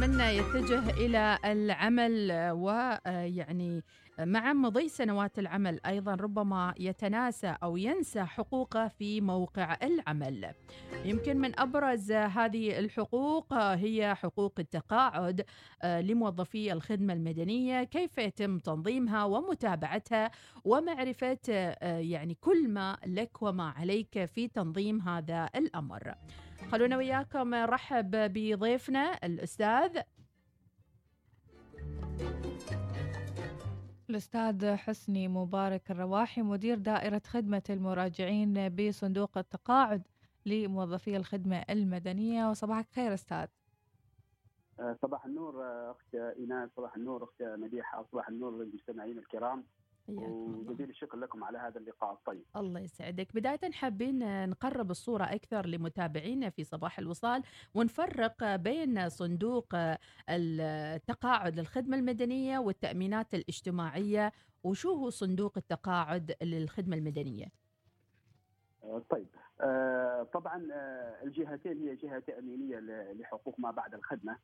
منا يتجه إلى العمل ويعني مع مضي سنوات العمل أيضا ربما يتناسى أو ينسى حقوقه في موقع العمل. يمكن من أبرز هذه الحقوق هي حقوق التقاعد لموظفي الخدمة المدنية كيف يتم تنظيمها ومتابعتها ومعرفة يعني كل ما لك وما عليك في تنظيم هذا الأمر. خلونا وياكم نرحب بضيفنا الأستاذ. الأستاذ حسني مبارك الرواحي مدير دائرة خدمة المراجعين بصندوق التقاعد لموظفي الخدمة المدنية. وصباحك خير أستاذ. صباح النور أخت إيناس صباح النور أخت مديحة صباح النور للمستمعين الكرام. وجزيل الشكر لكم على هذا اللقاء الطيب. الله يسعدك. بداية حابين نقرب الصورة أكثر لمتابعينا في صباح الوصال ونفرق بين صندوق التقاعد للخدمة المدنية والتأمينات الاجتماعية. وشو هو صندوق التقاعد للخدمة المدنية؟ طيب. طبعا الجهتين هي جهة تأمينية لحقوق ما بعد الخدمة.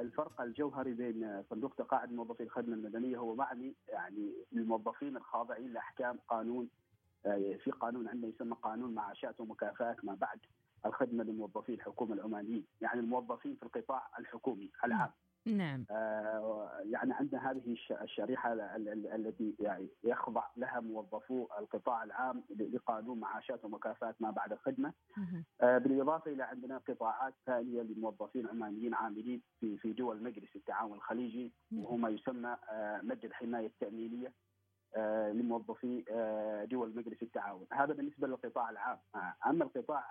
الفرق الجوهري بين صندوق تقاعد موظفي الخدمة المدنية هو معني يعني الموظفين الخاضعين لأحكام قانون في قانون عندنا يسمى قانون معاشات ومكافآت ما بعد الخدمة لموظفي الحكومة العمانيين، يعني الموظفين في القطاع الحكومي العام. نعم. آه يعني عندنا هذه الشريحة التي يعني يخضع لها موظفو القطاع العام لقانون معاشات ومكافآت ما بعد الخدمة. آه بالإضافة إلى عندنا قطاعات ثانية لموظفين عمانيين عاملين في في دول مجلس التعاون الخليجي وهو ما يسمى آه مد الحماية التأمينية لموظفي آه دول مجلس التعاون. هذا بالنسبة للقطاع العام. آه أما القطاع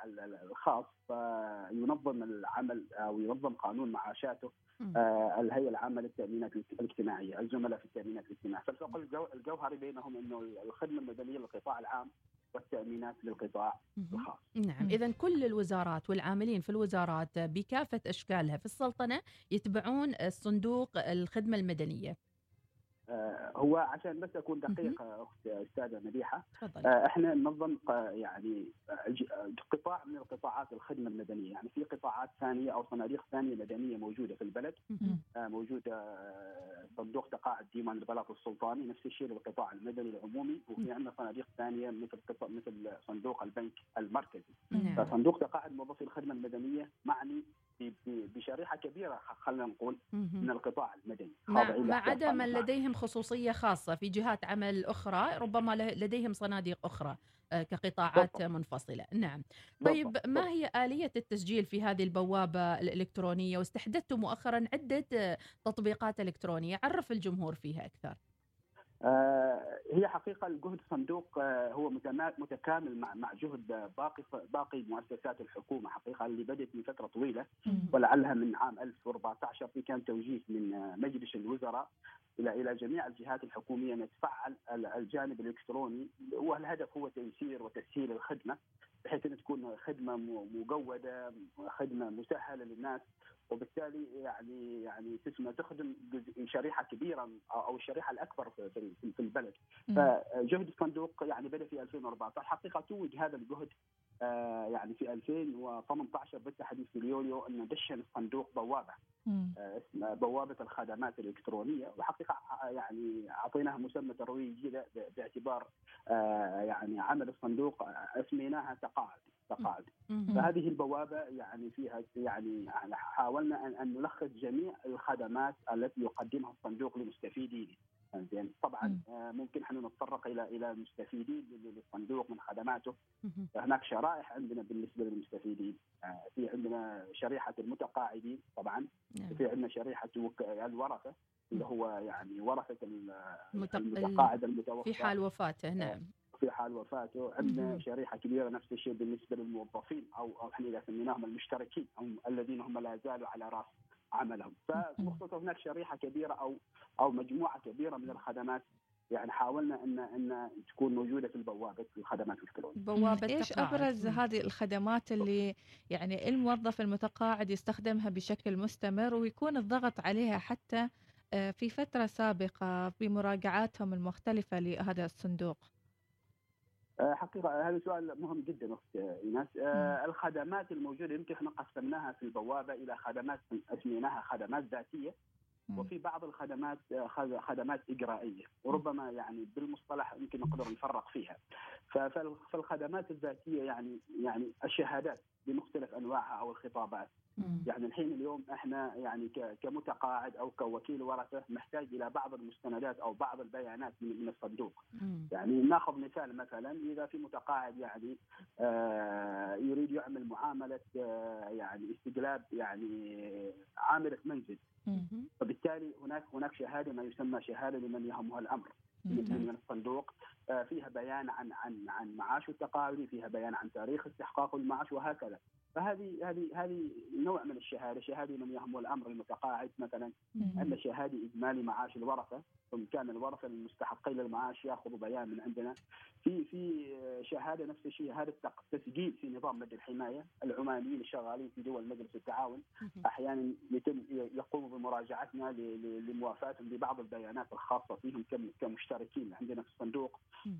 الخاص فينظم العمل أو ينظم قانون معاشاته الهيئة العامة للتأمينات الاجتماعية الزملاء في التأمينات الاجتماعية. فالفرق الجوهري بينهم أنه الخدمة المدنية للقطاع العام والتأمينات للقطاع الخاص. نعم. إذا كل الوزارات والعاملين في الوزارات بكافة أشكالها في السلطنة يتبعون صندوق الخدمة المدنية. هو عشان بس أكون دقيق أخت أستاذة مديحة. إحنا ننظم يعني قطاع من القطاعات الخدمة المدنية. يعني في قطاعات ثانية أو صناديق ثانية مدنية موجودة في البلد. موجوده صندوق تقاعد ديوان البلاط السلطاني. نفس الشيء للقطاع المدني العمومي. وفي عندنا صناديق ثانية مثل مثل صندوق البنك المركزي. فصندوق تقاعد موظفي الخدمة المدنية معني بشريحة كبيرة خلينا نقول من القطاع المدني. ما عدا من لديهم خصوصية خاصة في جهات عمل أخرى ربما لديهم صناديق أخرى كقطاعات بالضبط. منفصلة. نعم. طيب بالضبط. ما هي آلية التسجيل في هذه البوابة الإلكترونية؟ واستحدثتم مؤخرا عدة تطبيقات إلكترونية. عرف الجمهور فيها أكثر. آه هي حقيقة الجهد الصندوق آه هو متكامل مع مع جهد باقي باقي مؤسسات الحكومة حقيقة اللي بدأت من فترة طويلة ولعلها من عام 2014 في كان توجيه من مجلس الوزراء إلى إلى جميع الجهات الحكومية أن تفعل الجانب الإلكتروني والهدف هو تيسير وتسهيل الخدمة بحيث أن تكون خدمة مجودة خدمة مسهلة للناس وبالتالي يعني يعني تسمى تخدم شريحة كبيرة أو الشريحة الأكبر في, في البلد. فجهد الصندوق يعني بدأ في 2014 حقيقة توج هذا الجهد آه يعني في 2018 بالتحديد في اليوليو انه دشن الصندوق بوابة آه اسمها بوابة الخدمات الإلكترونية. وحقيقة يعني أعطيناها مسمى ترويجي باعتبار آه يعني عمل الصندوق اسميناها تقاعد. تقاعد فهذه البوابة يعني فيها يعني حاولنا ان نلخص جميع الخدمات التي يقدمها الصندوق لمستفيديه زين. طبعا ممكن إحنا نتطرق إلى إلى المستفيدين للصندوق من خدماته. هناك شرائح عندنا بالنسبة للمستفيدين. في عندنا شريحة المتقاعدين طبعا. في عندنا شريحة الورثة اللي هو يعني ورثة المتقاعد المتوفى. في حال وفاته نعم. في حال وفاته عندنا شريحة كبيرة نفس الشيء بالنسبة للموظفين أو أو إحنا إذا سميناهم المشتركين أو الذين هم لا زالوا على رأس عملهم فمختصر هناك شريحة كبيرة أو أو مجموعة كبيرة من الخدمات يعني حاولنا ان أن تكون موجودة في البوابة في الخدمات الالكترونيه. بوابة إيش أبرز هذه الخدمات اللي يعني الموظف المتقاعد يستخدمها بشكل مستمر ويكون الضغط عليها حتى في فترة سابقة بمراجعاتهم المختلفة لهذا الصندوق؟ آه، حقيقة هذا سؤال مهم جدا أخت إيناس. آه، الخدمات الموجودة يمكن إحنا قسمناها في البوابة إلى خدمات أسميناها خدمات ذاتية. وفي بعض الخدمات آه، خد- خدمات إجرائية. وربما يعني بالمصطلح يمكن نقدر نفرق فيها. فالخدمات الذاتية يعني يعني الشهادات بمختلف أنواعها أو الخطابات. يعني الحين اليوم إحنا يعني كمتقاعد أو كوكيل ورثة محتاج إلى بعض المستندات أو بعض البيانات من الصندوق. يعني ناخذ مثال مثلا إذا في متقاعد يعني آه يريد يعمل معاملة آه يعني استجلاب يعني عامله منزل. فبالتالي هناك هناك شهادة ما يسمى شهادة لمن يهمها الأمر. من الصندوق آه، فيها بيان عن عن عن معاشه التقاعدي، فيها بيان عن تاريخ استحقاق المعاش وهكذا. فهذه هذه هذه نوع من الشهادة، شهادة من يهم الأمر المتقاعد مثلا. ان شهادة إجمالي معاش الورثة، ثم كان الورثة المستحقين للمعاش ياخذوا بيان من عندنا. في في شهادة نفس الشيء شهادة تق- تسجيل في نظام مد الحماية، العمانيين الشغالين في دول مجلس التعاون أحيانا يتم يقوموا بمراجعتنا لموافاتهم ببعض البيانات الخاصة فيهم كم- كمشتركين عندنا في الصندوق.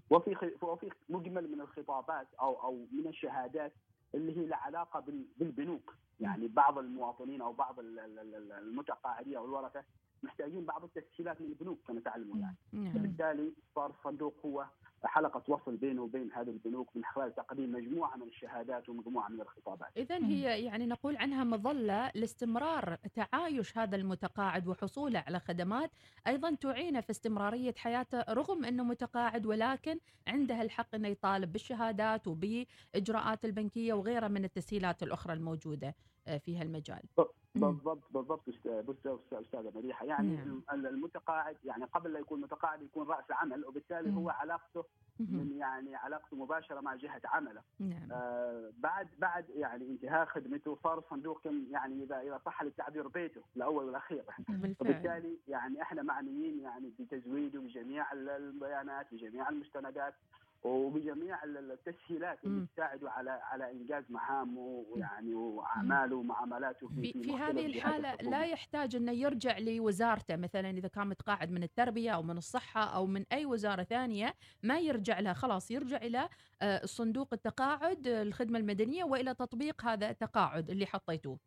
وفي وفي مجمل من الخطابات أو أو من الشهادات اللي هي لها علاقة بال- بالبنوك. يعني بعض المواطنين أو بعض ال- ال- ال- المتقاعدين أو الورثة محتاجين بعض التسهيلات من البنوك كما تعلمون. يعني نعم. فبالتالي صار الصندوق هو حلقه وصل بينه وبين هذه البنوك من خلال تقديم مجموعة من الشهادات ومجموعة من الخطابات إذا. هي يعني نقول عنها مظلة لاستمرار تعايش هذا المتقاعد وحصوله على خدمات أيضا تعينه في استمرارية حياته رغم أنه متقاعد ولكن عنده الحق أنه يطالب بالشهادات وبإجراءات البنكية وغيرها من التسهيلات الأخرى الموجودة في هالمجال. بالضبط بالضبط أستاذة مديحه يعني نعم. ال- المتقاعد يعني قبل لا يكون متقاعد يكون رأس عمل وبالتالي. هو علاقته. من يعني علاقته مباشرة مع جهة عمله نعم آه بعد بعد يعني انتهاء خدمته صار الصندوق كم يعني إذا إذا صح التعبير بيته الأول والأخير وبالتالي يعني إحنا معنيين يعني بتزويده بجميع ال- البيانات بجميع المستندات وبجميع ال- التسهيلات اللي. تساعده على على إنجاز مهامه ويعني وأعماله ومعاملاته في, في مختلف هذه الحكومة. لا يحتاج أنه يرجع لوزارته مثلا إذا كان متقاعد من التربية أو من الصحة أو من أي وزارة ثانية ما يرجع لها خلاص يرجع إلى آه، صندوق التقاعد آه، الخدمة المدنية وإلى تطبيق هذا التقاعد اللي حطيتوه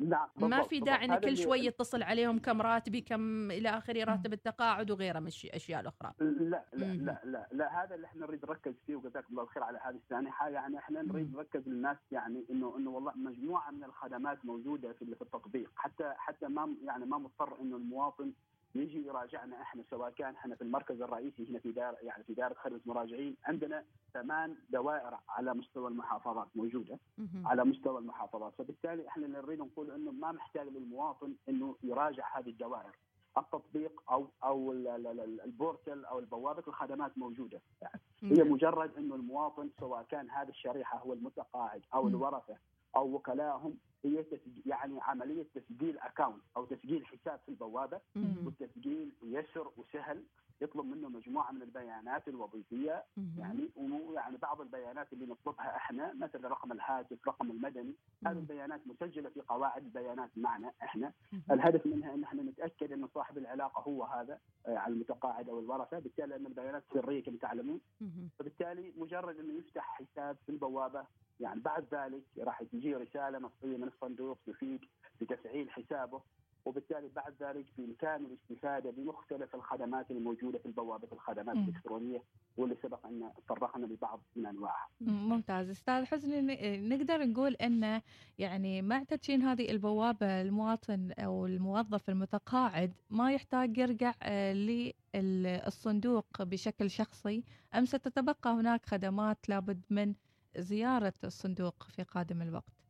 نعم ما في. داعي هذا كل شوي يتصل عليهم كم راتبي كم إلى آخره راتب التقاعد وغيره من الاشياء الأخرى لا لا مم. لا لا لا هذا اللي إحنا نريد نركز فيه وجزاكم الله الخير على هذه السانحه يعني إحنا نريد. نركز للناس يعني إنه إنه والله مجموعة من الخدمات موجودة في التطبيق حتى حتى ما يعني ما مضطر إنه المواطن يجي يراجعنا إحنا سواء كان إحنا في المركز الرئيسي هنا في دار يعني في دائره خدمة مراجعين عندنا ثمان دوائر على مستوى المحافظات موجودة. على مستوى المحافظات فبالتالي إحنا نريد نقول إنه ما محتاج للمواطن إنه يراجع هذه الدوائر التطبيق أو أو ال- ال- ال- البورتل أو البوابة الخدمات موجودة يعني هي. مجرد إنه المواطن سواء كان هذه الشريحة هو المتقاعد أو. الورثة أو وكلائهم هي تسج- يعني عملية تسجيل اكونت أو تسجيل حساب في البوابة مهم. والتسجيل يسر وسهل يطلب منه مجموعة من البيانات الوظيفية مهم. يعني ويعني بعض البيانات اللي نطلبها إحنا مثل رقم الهاتف رقم المدني هذه مم. البيانات مسجلة في قواعد البيانات معنا إحنا مهم. الهدف منها إن إحنا نتأكد إن صاحب العلاقة هو هذا آه، على المتقاعد أو الورثة بالتالي إن البيانات سرية كما تعلمون. فبالتالي مجرد إنه يفتح حساب في البوابة يعني بعد ذلك راح تجي رسالة نصيه من الصندوق تفيد بتفعيل حسابه وبالتالي بعد ذلك بامكانه الاستفادة بمختلف الخدمات الموجودة في البوابة الخدمات. الإلكترونية واللي سبق أن تطرقنا لبعض من أنواعها. ممتاز أستاذ حسني نقدر نقول انه يعني مع تدشين هذه البوابة المواطن أو الموظف المتقاعد ما يحتاج يرجع آه، للصندوق بشكل شخصي أم ستتبقى هناك خدمات لابد من زيارة الصندوق في قادم الوقت.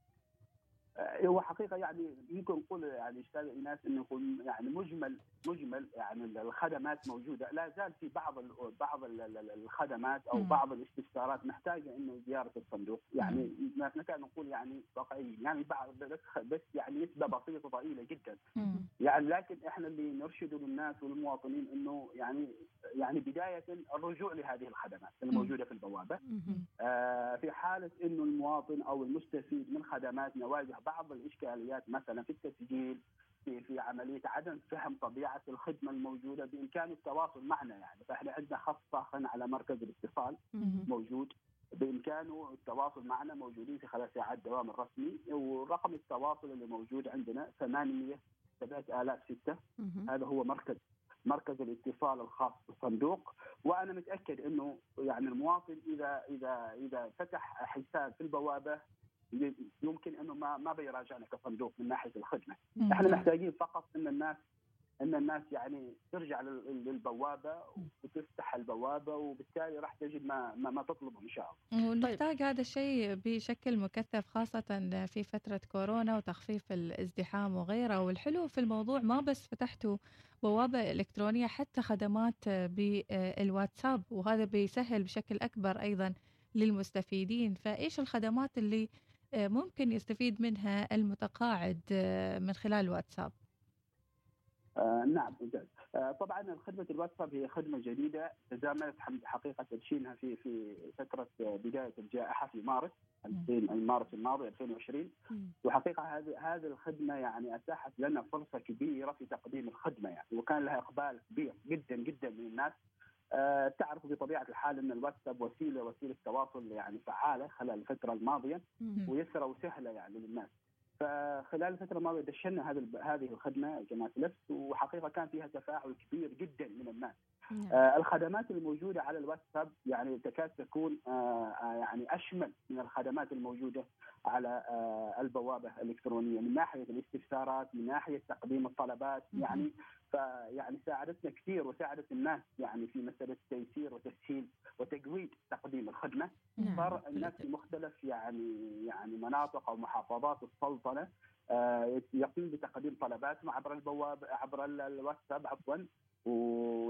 هو حقيقة يعني يمكن نقول يعني أستاذ إيناس إنه يكون يعني مجمل مجمل يعني الخدمات موجودة. لا زال في بعض بعض ال- ال- الخدمات أو. بعض الاستفسارات محتاجة إنه زيارة الصندوق. يعني نكاد نقول يعني واقعيا يعني بعض بس يعني نسبة بسيطة ضئيلة جدا. يعني لكن إحنا اللي نرشد للناس والمواطنين إنه يعني يعني بداية الرجوع لهذه الخدمات الموجوده في البوابة. آه، في حالة أنه المواطن أو المستفيد من خدماتنا واجه بعض الإشكاليات مثلا في التسجيل في في عملية عدم فهم طبيعة الخدمة الموجودة بإمكانه التواصل معنا يعني. فإحنا عندنا خط ساخن على مركز الاتصال. موجود. بإمكانه التواصل معنا موجودين في خلال ساعات دوام الرسمي. ورقم التواصل اللي موجود عندنا 800 7006 هذا هو مركز مركز الاتصال الخاص بالصندوق. وأنا متأكد إنه يعني المواطن إذا إذا إذا فتح حساب في البوابة يمكن أنه ما ما بيراجعنا كصندوق من ناحية الخدمة، إحنا محتاجين فقط أن الناس أن الناس يعني ترجع للبوابة وتفتح البوابة وبالتالي راح تجد ما ما, ما تطلبه إن شاء الله. ونحتاج طيب. هذا الشيء بشكل مكثف خاصة في فترة كورونا وتخفيف الازدحام وغيره. والحلو في الموضوع ما بس فتحتوا بوابة إلكترونية حتى خدمات بالواتساب وهذا بيسهل بشكل أكبر أيضا للمستفيدين. فإيش الخدمات اللي ممكن يستفيد منها المتقاعد من خلال الواتساب؟ آه نعم ممتاز آه طبعا خدمة الواتساب هي خدمة جديدة تزامنت حقيقة تدشينها في في فترة بداية الجائحة في مارس 2000 مارس الماضي 2020 وحقيقة هذه هذه الخدمة يعني أتاحت لنا فرصة كبيرة في تقديم الخدمة يعني وكان لها إقبال كبير جدا جدا من الناس. آه تعرف بطبيعة الحال إن الواتساب وسيله وسيلة تواصل يعني فعالة خلال الفترة الماضية ويسرى وسهلة يعني للناس فخلال الفترة الماضية دشنا هذه هذه الخدمة جماعة نفس وحقيقة كان فيها تفاعل كبير جدا من الناس. نعم. آه الخدمات الموجودة على الواتساب يعني تكاد تكون آه, آه، يعني أشمل من الخدمات الموجودة على آه البوابة الإلكترونية من ناحية الاستفسارات من ناحية تقديم الطلبات يعني فيعني ساعدتنا كثير وساعدت الناس يعني في مسألة تيسير وتسهيل وتقويد تقديم الخدمة نعم. صار الناس في مختلف يعني يعني مناطق أو محافظات السلطنة آه، يقوم بتقديم طلباتهم عبر البواب عبر الواتساب عفوا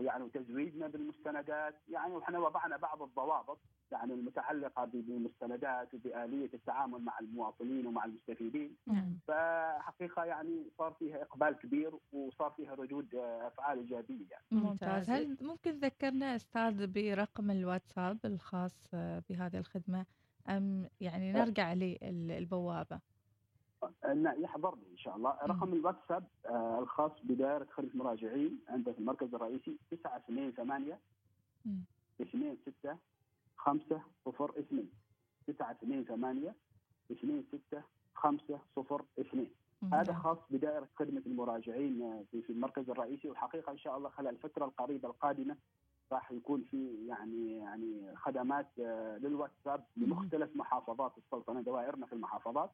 ويعني وتزويدنا بالمستندات يعني وإحنا وضعنا بعض الضوابط يعني المتعلقة بالمستندات وبآلية التعامل مع المواطنين ومع المستفيدين نعم. فحقيقة يعني صار فيها إقبال كبير وصار فيها ردود أفعال إيجابية يعني. ممتاز هل ممكن تذكرنا أستاذ برقم الواتساب الخاص بهذه الخدمة أم يعني نرجع للبوابة؟ يحضرني إن شاء الله. رقم الواتساب آه، الخاص بدائرة خدمه المراجعين عندنا في المركز الرئيسي 928 2 6 5 0 2 928 2 6 5 0 2 هذا خاص بدائرة خدمة المراجعين آه، في المركز الرئيسي والحقيقة إن شاء الله خلال الفترة القريبة القادمة راح يكون في يعني يعني خدمات آه، للواتساب لمختلف محافظات السلطنة دوائرنا في المحافظات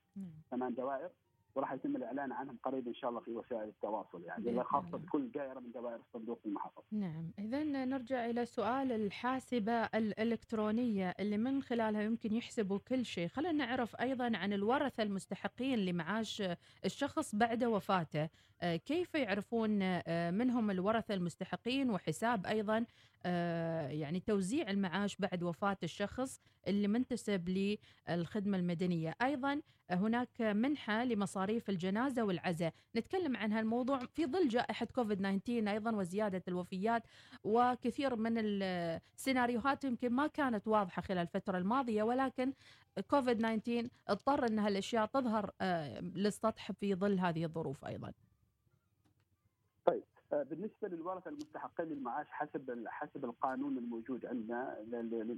ثمان دوائر وراح يتم الإعلان عنهم قريب إن شاء الله في وسائل التواصل يعني خاصة بكل دائرة من دوائر الصندوق في المحافظة. نعم، اذا نرجع إلى سؤال الحاسبة الإلكترونية اللي من خلالها يمكن يحسبوا كل شيء، خلينا نعرف أيضا عن الورثة المستحقين لمعاش الشخص بعد وفاته، آه، كيف يعرفون آه، منهم الورثة المستحقين وحساب أيضا يعني توزيع المعاش بعد وفاة الشخص اللي منتسب للخدمة المدنية. أيضا هناك منحة لمصاريف الجنازة والعزاء. نتكلم عن هالموضوع في ظل جائحة كوفيد 19 أيضا وزيادة الوفيات وكثير من السيناريوهات يمكن ما كانت واضحة خلال الفترة الماضية ولكن كوفيد 19 اضطر أن هالأشياء تظهر آه، للسطح في ظل هذه الظروف أيضا. آه، بالنسبة للورثه المستحقين للمعاش حسب حسب القانون الموجود عندنا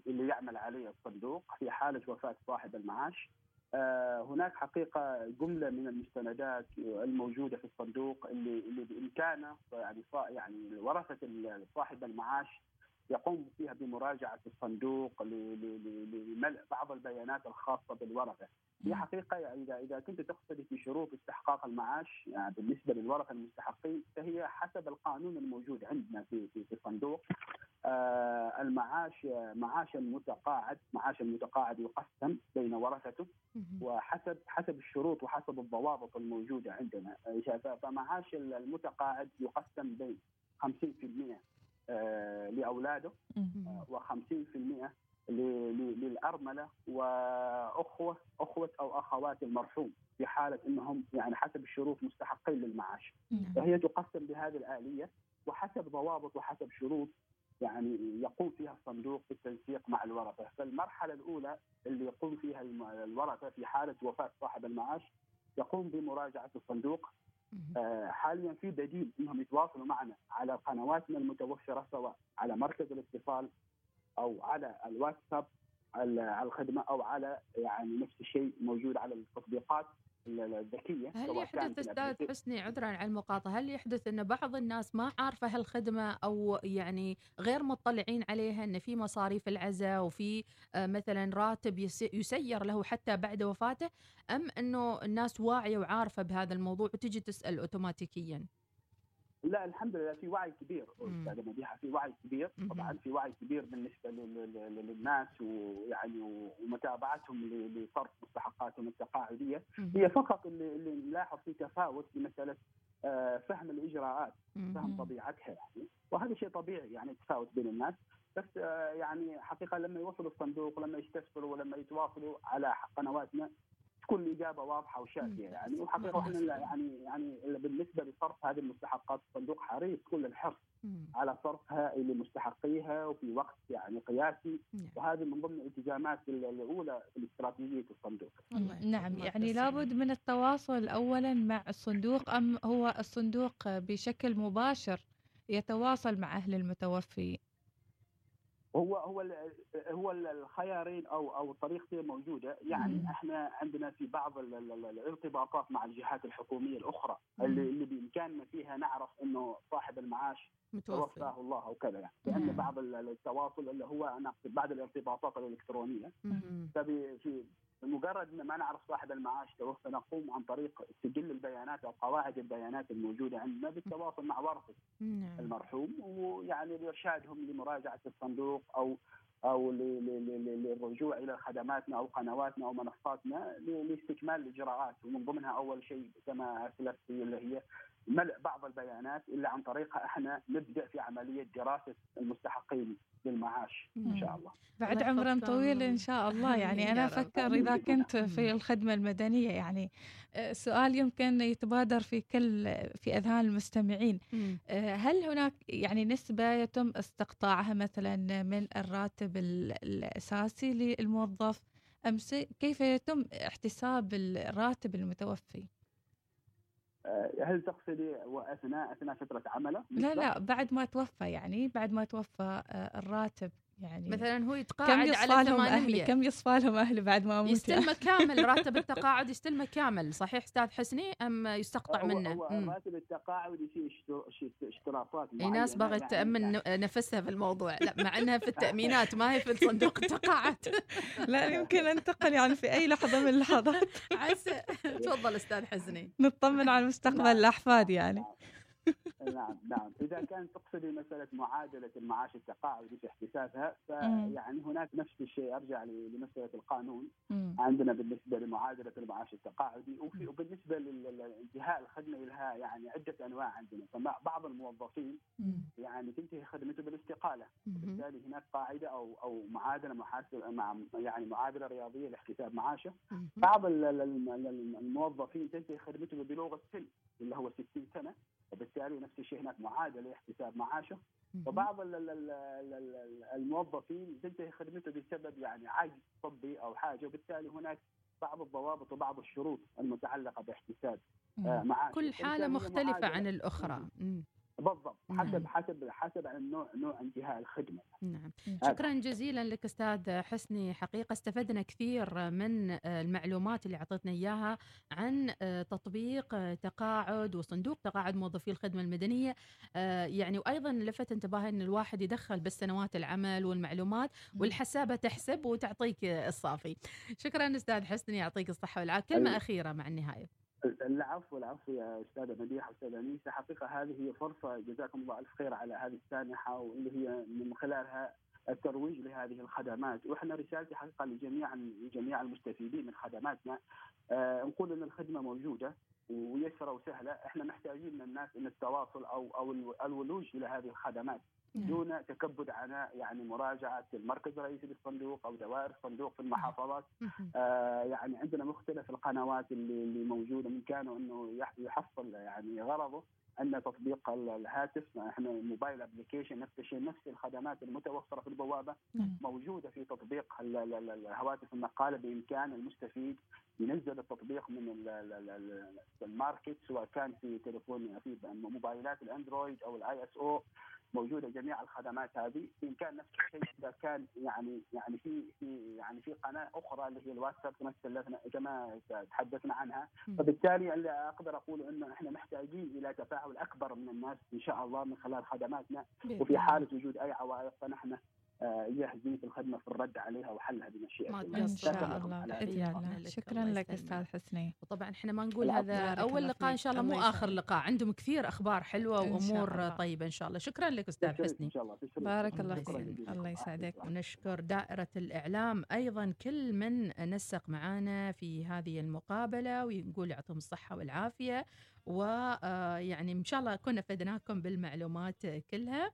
اللي يعمل عليه الصندوق في حالة وفاة صاحب المعاش. آه، هناك حقيقة جملة من المستندات الموجودة في الصندوق اللي اللي بإمكانه يعني يعني ورثة صاحب المعاش يقوم فيها بمراجعة الصندوق لملء بعض البيانات الخاصة بالورثه. هي حقيقة اذا إذا كنت تقصد في شروط استحقاق المعاش يعني بالنسبة للورثه المستحقين فهي حسب القانون الموجود عندنا في في, في الصندوق. آه المعاش معاش المتقاعد معاش المتقاعد يقسم بين ورثته وحسب حسب الشروط وحسب الضوابط الموجودة عندنا. فمعاش المتقاعد يقسم بين 50% آه، لأولاده و50% للأرملة وأخوة أخوة أو أخوات المرحوم في حالة إنهم يعني حسب الشروط مستحقين للمعاش. فهي تقسم بهذه الآلية وحسب ضوابط وحسب شروط يعني يقوم فيها الصندوق بالتنسيق مع الورثة، فالمرحلة الأولى اللي يقوم فيها الورثة في حالة وفاة صاحب المعاش يقوم بمراجعة الصندوق آه، حاليا في بديل إنهم يتواصلوا معنا على قنواتنا المتوفرة سواء على مركز الاتصال أو على الواتساب على الخدمة أو على يعني نفس الشيء موجود على التطبيقات. الذكية. هل يحدث أستاذ حسني عذرا على المقاطعة هل يحدث أن بعض الناس ما عارفة هالخدمة أو يعني غير مطلعين عليها أن في مصاريف العزاء وفي آه، مثلا راتب يس- يسير له حتى بعد وفاته أم أنه الناس واعية وعارفة بهذا الموضوع وتجي تسأل اوتوماتيكيا؟ لا الحمد لله في وعي كبير. أستاذة مديحه في وعي كبير. طبعا في وعي كبير بالنسبة لل- لل- للناس ويعني ومتابعتهم لصرف مستحقاتهم التقاعدية هي فقط اللي, اللي نلاحظ في تفاوت في مسألة آه، فهم الإجراءات فهم. طبيعتها يعني وهذا شيء طبيعي يعني تفاوت بين الناس بس آه، يعني حقيقة لما يوصلوا الصندوق ولما يستفسروا ولما يتواصلوا على قنواتنا تكون الاجابه واضحة وشافيه. يعني وحقيقه إحنا يعني يعني بالنسبة لصرف هذه المستحقات الصندوق حريص كل الحرص على صرفها لمستحقيها وفي وقت يعني قياسي نعم. وهذه من ضمن الالتزامات الأولى في استراتيجيه الصندوق. نعم يعني. لابد من التواصل اولا مع الصندوق أم هو الصندوق بشكل مباشر يتواصل مع أهل المتوفي هو هو هو ال- الخيارين أو أو طريقتين موجودة يعني مم. إحنا عندنا في بعض ال- ال- ال- الارتباطات مع الجهات الحكومية الأخرى اللي, مم. اللي بإمكاننا فيها نعرف إنه صاحب المعاش توفاه الله أو كذا يعني لأن. بعض ال- التواصل اللي هو أنا بعض الارتباطات الإلكترونية مم. بمجرد ما نعرف صاحب المعاش توفى نقوم عن طريق سجل البيانات أو قواعد البيانات الموجودة عندنا بالتواصل مع ورثه نعم. المرحوم ويعني لإرشادهم لمراجعة الصندوق أو أو للرجوع إلى خدماتنا أو قنواتنا أو منصاتنا لاستكمال الإجراءات ومن ضمنها أول شيء كما اسلفت اللي هي ملء بعض البيانات اللي عن طريقها إحنا نبدأ في عملية دراسة المستحقين للمعاش إن شاء الله. بعد عمر. طويل إن شاء الله يعني أنا. أفكر إذا كنت. في الخدمة المدنية يعني آه، سؤال يمكن يتبادر في كل في أذهان المستمعين. آه، هل هناك يعني نسبة يتم استقطاعها مثلا من الراتب ال- الأساسي للموظف أم كيف يتم احتساب الراتب المتوفي؟ آه، هل تقصدي واثناء أثناء فترة عمله؟ لا لا بعد ما توفى يعني بعد ما توفى آه، الراتب يعني مثلا هو كم يتقاعد يصفى على لهم أهلي 800 كم يصفى لهم أهلي بعد ما أموت يستلمه كامل راتب التقاعد يستلمه كامل. صحيح أستاذ حسني؟ أم يستقطع هو منه؟ هو مم. راتب التقاعد في اشتراطات إي ناس بغت يعني- تأمن نفسها في الموضوع. لا مع إنها في التأمينات ما هي في صندوق التقاعد. لا يمكن انتقل يعني في أي لحظة من اللحظات. عسى. تفضل أستاذ حسني. نطمن على مستقبل نعم. الأحفاد يعني. نعم نعم إذا كانت تقصدي مسألة معادلة المعاش التقاعدي في احتسابها. فيعني هناك نفس الشيء أرجع لمسألة القانون. عندنا بالنسبة لمعادلة المعاش التقاعدي وفي وبالنسبة لانتهاء الخدمة لها يعني عدة أنواع عندنا فبعض الموظفين. يعني تنتهي خدمته بالاستقالة مهم. بالتالي هناك قاعدة أو أو معادلة محاسبة مع يعني معادلة رياضية لاحتساب معاشه. بعض ال- ال- ال- الموظفين تنتهي خدمته ببلوغ السن اللي هو 60 سنة وبالتالي نفس الشيء هناك معادله لاحتساب معاشه. وبعض ال- ال- ال- ال- ال- الموظفين تنتهي خدمته بسبب يعني عجز طبي أو حاجة وبالتالي هناك بعض الضوابط وبعض الشروط المتعلقة باحتساب آه، معاشه كل حالة مختلفة معادلة. عن الأخرى. بالضبط. حسب نعم. حسب حسب النوع نوع انتهاء الخدمة. نعم. هذا. شكرا جزيلا لك أستاذ حسني حقيقة. استفدنا كثير من المعلومات اللي أعطيتنا إياها عن تطبيق تقاعد وصندوق تقاعد موظفي الخدمة المدنية. يعني وأيضا لفت انتباهي إن الواحد يدخل بالسنوات العمل والمعلومات والحسابة تحسب وتعطيك الصافي. شكرا أستاذ حسني يعطيك الصحة والعافية. كلمة ال- أخيرة مع النهاية. العفو العفو يا أستاذة مديحه أستاذة أنيسة حقيقة هذه هي فرصة. جزاكم الله ألف خير على هذه السانحة واللي هي من خلالها الترويج لهذه الخدمات. وإحنا رسالتي حقيقة لجميع لجميع المستفيدين من خدماتنا. آه نقول إن الخدمة موجودة. ويسيرة وسهلة. إحنا محتاجين من الناس إن التواصل أو أو الو- الولوج إلى هذه الخدمات دون تكبد عناء يعني مراجعة المركز الرئيسي للصندوق أو دوائر الصندوق في المحافظات. آه يعني عندنا مختلف القنوات اللي اللي موجودة. من كانوا إنه يح- يحصل يعني غرضه أن تطبيق ال- الهاتف إحنا mobile application نفس الشيء نفس الخدمات المتوفرة في البوابة مم. موجودة في تطبيق ال- ال- ال- الهواتف النقاله بإمكان المستفيد ينزل التطبيق من ال- ال- ال- ال- ال market سواء كان في تليفون في موبايلات ال Android أو ال iOS موجودة جميع الخدمات هذه بامكان نفس الشيء إذا كان يعني يعني في في يعني في قناة أخرى اللي هي الواتساب كما تكلمنا كما تحدثنا عنها. فبالتالي اللي أقدر أقول إنه إحنا محتاجين إلى تفاعل أكبر من الناس إن شاء الله من خلال خدماتنا وفي. حالة وجود أي عوائق فنحن آه، جاهزين في الخدمة في الرد عليها وحلها بمشيئة الله. إن. شاء شكراً الله باذن الله لك. شكرا لك. أستاذ حسني وطبعا إحنا ما نقول. هذا أول لقاء إن. شاء الله مو آخر. لقاء عندهم كثير أخبار حلوة وأمور. طيبة إن شاء الله شكرا لك أستاذ حسني إن. بارك الله. فيك. الله يسعدك ونشكر دائرة الإعلام أيضا كل من نسق معنا في هذه المقابلة ونقول يعطيهم الصحة والعافية ويعني إن شاء الله كنا فدناكم بالمعلومات كلها